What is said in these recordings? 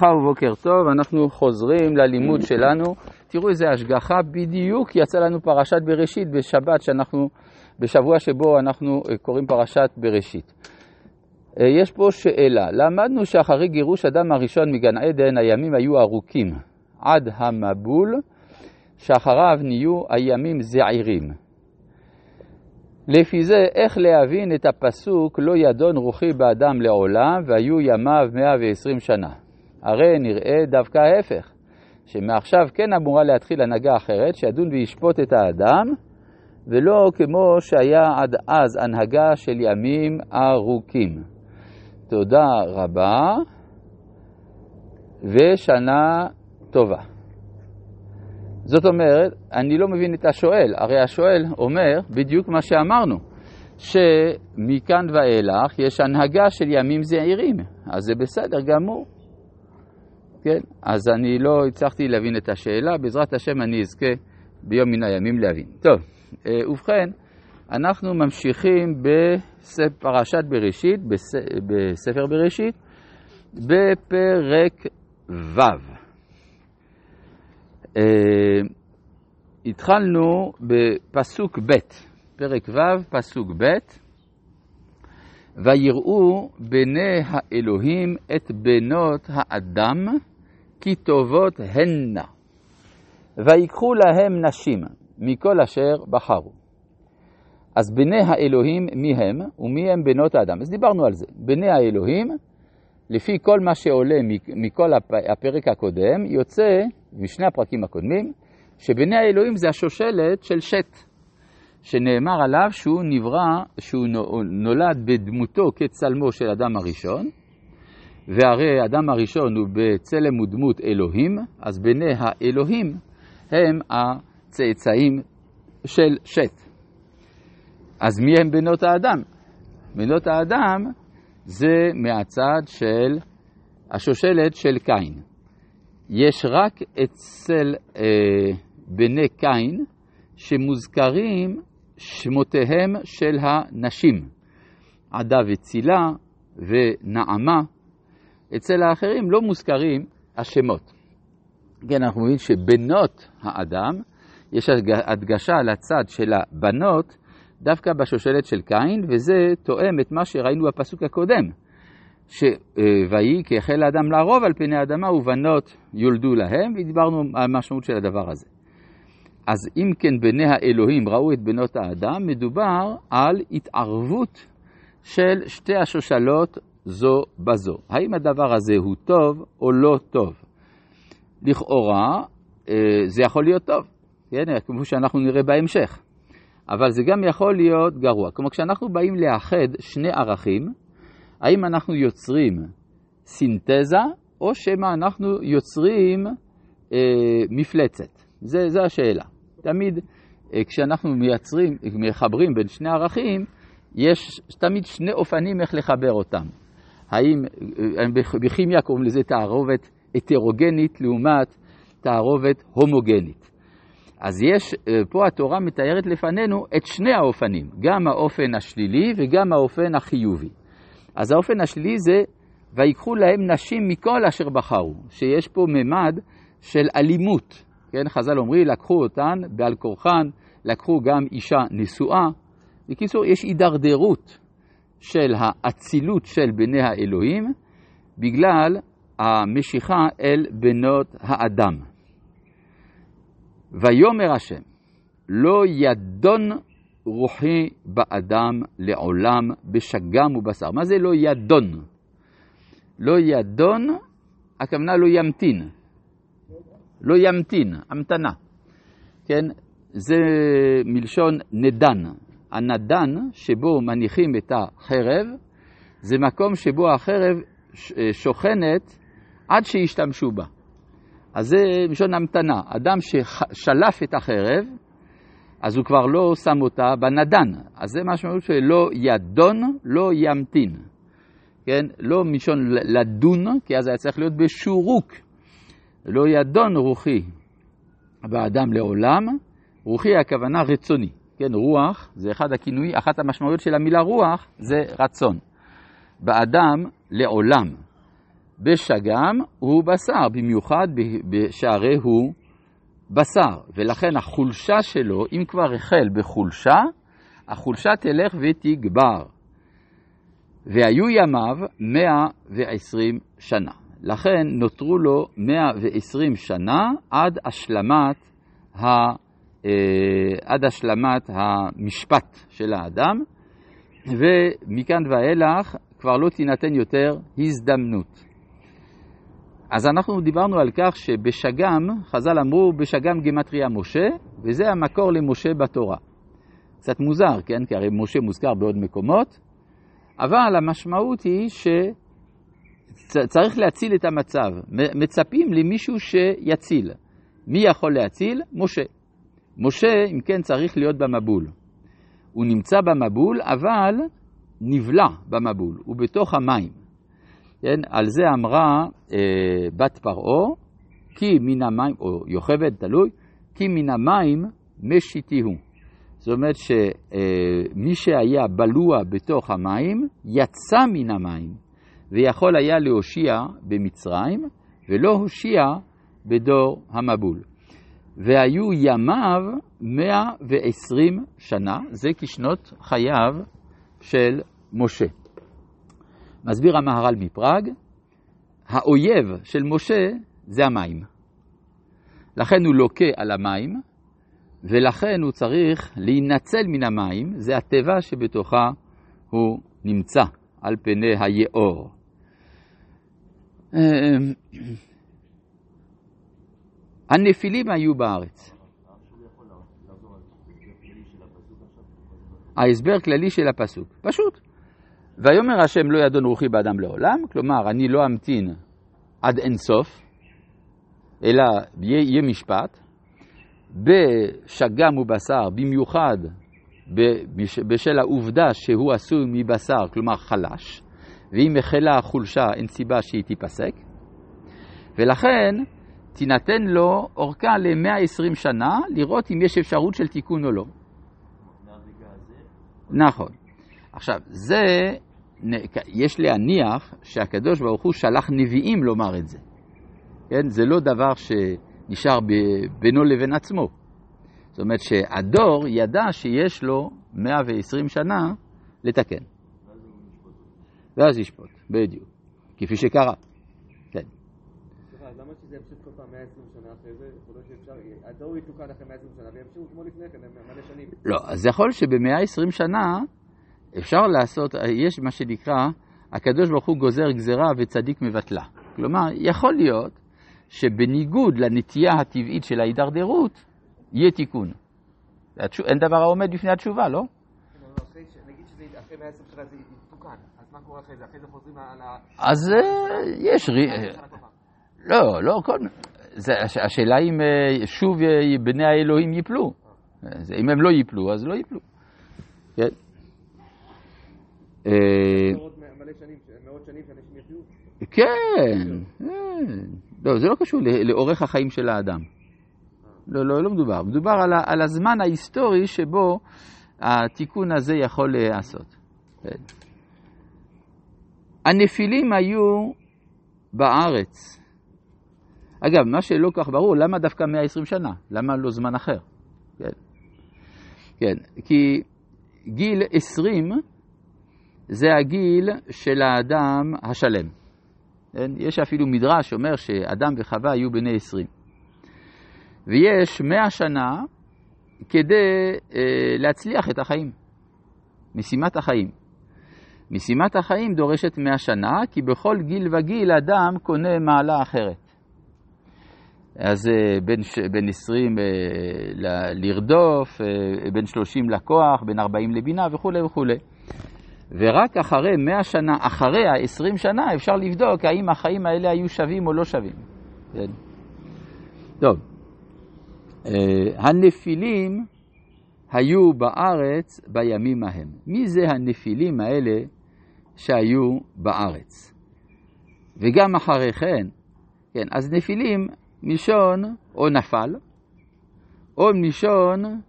ברכה ובוקר טוב, אנחנו חוזרים ללימוד שלנו. תראו איזה השגחה, בדיוק יצא לנו פרשת בראשית בשבת, שאנחנו, בשבוע שבו אנחנו אה, קוראים פרשת בראשית. אה, יש פה שאלה, למדנו שאחרי גירוש אדם הראשון מגן עדן, הימים היו ארוכים עד המבול, שאחריו נהיו הימים זעירים. לפי זה, איך להבין את הפסוק לא ידון רוחי באדם לעולם והיו ימיו 120 שנה? הרי נראה דווקא ההפך, שמעכשיו כן אמורה להתחיל הנהגה אחרת, שידון וישפוט את האדם, ולא כמו שהיה עד אז הנהגה של ימים ארוכים. תודה רבה ושנה טובה. זאת אומרת, אני לא מבין את השואל, הרי השואל אומר בדיוק מה שאמרנו, שמכאן ואילך יש הנהגה של ימים זעירים, אז זה בסדר גמור. כן, אז אני לא הצלחתי להבין את השאלה, בעזרת השם אני אזכה ביום מן הימים להבין. טוב, אה, ובכן, אנחנו ממשיכים בפרשת בראשית, בספר בראשית, בפרק ו'. Uh, התחלנו בפסוק ב', פרק ו', פסוק ב', ויראו בני האלוהים את בנות האדם כי טובות הנה, ויקחו להם נשים מכל אשר בחרו. אז בני האלוהים מי הם ומי הם בנות האדם? אז דיברנו על זה. בני האלוהים, לפי כל מה שעולה מכל הפרק הקודם, יוצא משני הפרקים הקודמים, שבני האלוהים זה השושלת של שת, שנאמר עליו שהוא נברא, שהוא נולד בדמותו כצלמו של אדם הראשון, והרי אדם הראשון הוא בצלם ודמות אלוהים, אז בני האלוהים הם הצאצאים של שת. אז מי הם בנות האדם? בנות האדם זה מהצד של השושלת של קין. יש רק אצל אה, בני קין שמוזכרים שמותיהם של הנשים, עדה וצילה ונעמה. אצל האחרים לא מוזכרים השמות. כן, אנחנו מבינים שבנות האדם, יש הדגשה לצד של הבנות דווקא בשושלת של קין, וזה תואם את מה שראינו בפסוק הקודם. שויהי כי החל האדם לערוב על פני האדמה ובנות יולדו להם, ודיברנו על המשמעות של הדבר הזה. אז אם כן בני האלוהים ראו את בנות האדם, מדובר על התערבות של שתי השושלות זו בזו. האם הדבר הזה הוא טוב או לא טוב? לכאורה אה, זה יכול להיות טוב, כן? כמו שאנחנו נראה בהמשך. אבל זה גם יכול להיות גרוע. כלומר, כשאנחנו באים לאחד שני ערכים, האם אנחנו יוצרים סינתזה, או שמא אנחנו יוצרים אה, מפלצת? זה, זה השאלה. תמיד אה, כשאנחנו מייצרים, מחברים בין שני ערכים, יש תמיד שני אופנים איך לחבר אותם. האם, אה, בכימיה קוראים לזה תערובת הטרוגנית לעומת תערובת הומוגנית. אז יש, אה, פה התורה מתארת לפנינו את שני האופנים, גם האופן השלילי וגם האופן החיובי. אז האופן השלילי זה, ויקחו להם נשים מכל אשר בחרו, שיש פה ממד של אלימות. כן, חז"ל אומרים, לקחו אותן בעל כורחן, לקחו גם אישה נשואה. בקיצור, יש הידרדרות של האצילות של בני האלוהים בגלל המשיכה אל בנות האדם. ויאמר השם, לא ידון רוחי באדם לעולם בשגם ובשר. מה זה לא ידון? לא ידון, הכוונה לא ימתין. לא ימתין, המתנה. כן? זה מלשון נדן. הנדן שבו מניחים את החרב, זה מקום שבו החרב שוכנת עד שישתמשו בה. אז זה מלשון המתנה. אדם ששלף את החרב, אז הוא כבר לא שם אותה בנדן. אז זה משמעות שלא ידון, לא ימתין. כן? לא מלשון לדון, כי אז היה צריך להיות בשורוק. לא ידון רוחי באדם לעולם, רוחי הכוונה רצוני. כן, רוח זה אחד הכינויים, אחת המשמעויות של המילה רוח זה רצון. באדם לעולם. בשגם הוא בשר, במיוחד שהרי הוא בשר, ולכן החולשה שלו, אם כבר החל בחולשה, החולשה תלך ותגבר. והיו ימיו 120 שנה. לכן נותרו לו 120 שנה עד השלמת, ה, עד השלמת המשפט של האדם, ומכאן ואילך כבר לא תינתן יותר הזדמנות. אז אנחנו דיברנו על כך שבשגם, חז"ל אמרו, בשגם גמטריה משה, וזה המקור למשה בתורה. קצת מוזר, כן? כי הרי משה מוזכר בעוד מקומות, אבל המשמעות היא שצריך להציל את המצב. מצפים למישהו שיציל. מי יכול להציל? משה. משה, אם כן, צריך להיות במבול. הוא נמצא במבול, אבל נבלע במבול, הוא בתוך המים. כן? על זה אמרה אה, בת פרעה, כי מן המים, או יוכבד, תלוי, כי מן המים משיתיהו. זאת אומרת שמי שהיה בלוע בתוך המים, יצא מן המים, ויכול היה להושיע במצרים, ולא הושיע בדור המבול. והיו ימיו 120 שנה, זה כשנות חייו של משה. מסביר המהר"ל מפראג, האויב של משה זה המים. לכן הוא לוקה על המים, ולכן הוא צריך להינצל מן המים, זה הטבע שבתוכה הוא נמצא על פני היאור. הנפילים היו בארץ. ההסבר כללי של הפסוק, פשוט. ויאמר השם לא ידון רוחי באדם לעולם, כלומר אני לא אמתין עד אינסוף, אלא יהיה משפט, בשגם ובשר, במיוחד בשל העובדה שהוא עשוי מבשר, כלומר חלש, ואם החלה החולשה אין סיבה שהיא תיפסק, ולכן תינתן לו אורכה ל-120 שנה, לראות אם יש אפשרות של תיקון או לא. נכון. עכשיו, זה, יש להניח שהקדוש ברוך הוא שלח נביאים לומר את זה. כן? זה לא דבר שנשאר בינו לבין עצמו. זאת אומרת שהדור ידע שיש לו 120 שנה לתקן. ואז ישפוט, בדיוק. כפי שקרה. כן. שזה ימשיך כל פעם 120 שנה אחרי זה? יכול להיות שאפשר, הדור יתוקן אחרי 120 שנה וימשיכו כמו לפני כן, מלא שנים. לא, אז יכול שב-120 שנה אפשר לעשות, יש מה שנקרא, הקדוש ברוך הוא גוזר גזרה וצדיק מבטלה. כלומר, יכול להיות שבניגוד לנטייה הטבעית של ההידרדרות, יהיה תיקון. אין דבר העומד בפני התשובה, לא? נגיד שאחרי 120 שנה זה יתוקן, אז מה קורה אחרי זה? אחרי זה חוזרים על ה... אז יש... לא, לא, כל... השאלה אם שוב בני האלוהים ייפלו. אם הם לא ייפלו, אז לא ייפלו. כן. כן, לא, זה לא קשור לאורך החיים של האדם. לא, לא, לא מדובר. מדובר על, על הזמן ההיסטורי שבו התיקון הזה יכול להיעשות. כן. הנפילים היו בארץ. אגב, מה שלא כך ברור, למה דווקא 120 שנה? למה לא זמן אחר? כן. כן, כי גיל 20 זה הגיל של האדם השלם. כן? יש אפילו מדרש שאומר שאדם וחווה היו בני 20. ויש 100 שנה כדי אה, להצליח את החיים, משימת החיים. משימת החיים דורשת 100 שנה, כי בכל גיל וגיל אדם קונה מעלה אחרת. אז אה, בין, בין 20 אה, לרדוף, אה, בין 30 לכוח, בין 40 לבינה וכולי וכולי. ורק אחרי 100 שנה, אחרי ה-20 שנה, אפשר לבדוק האם החיים האלה היו שווים או לא שווים. כן. טוב, הנפילים היו בארץ בימים ההם. מי זה הנפילים האלה שהיו בארץ? וגם אחרי כן, כן, אז נפילים מלשון או נפל, או מלשון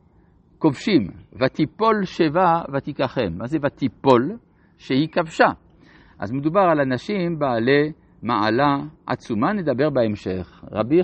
כובשים, ותיפול שבה ותיקחם. מה זה ותיפול? שהיא כבשה. אז מדובר על אנשים בעלי מעלה עצומה נדבר בהמשך. רבי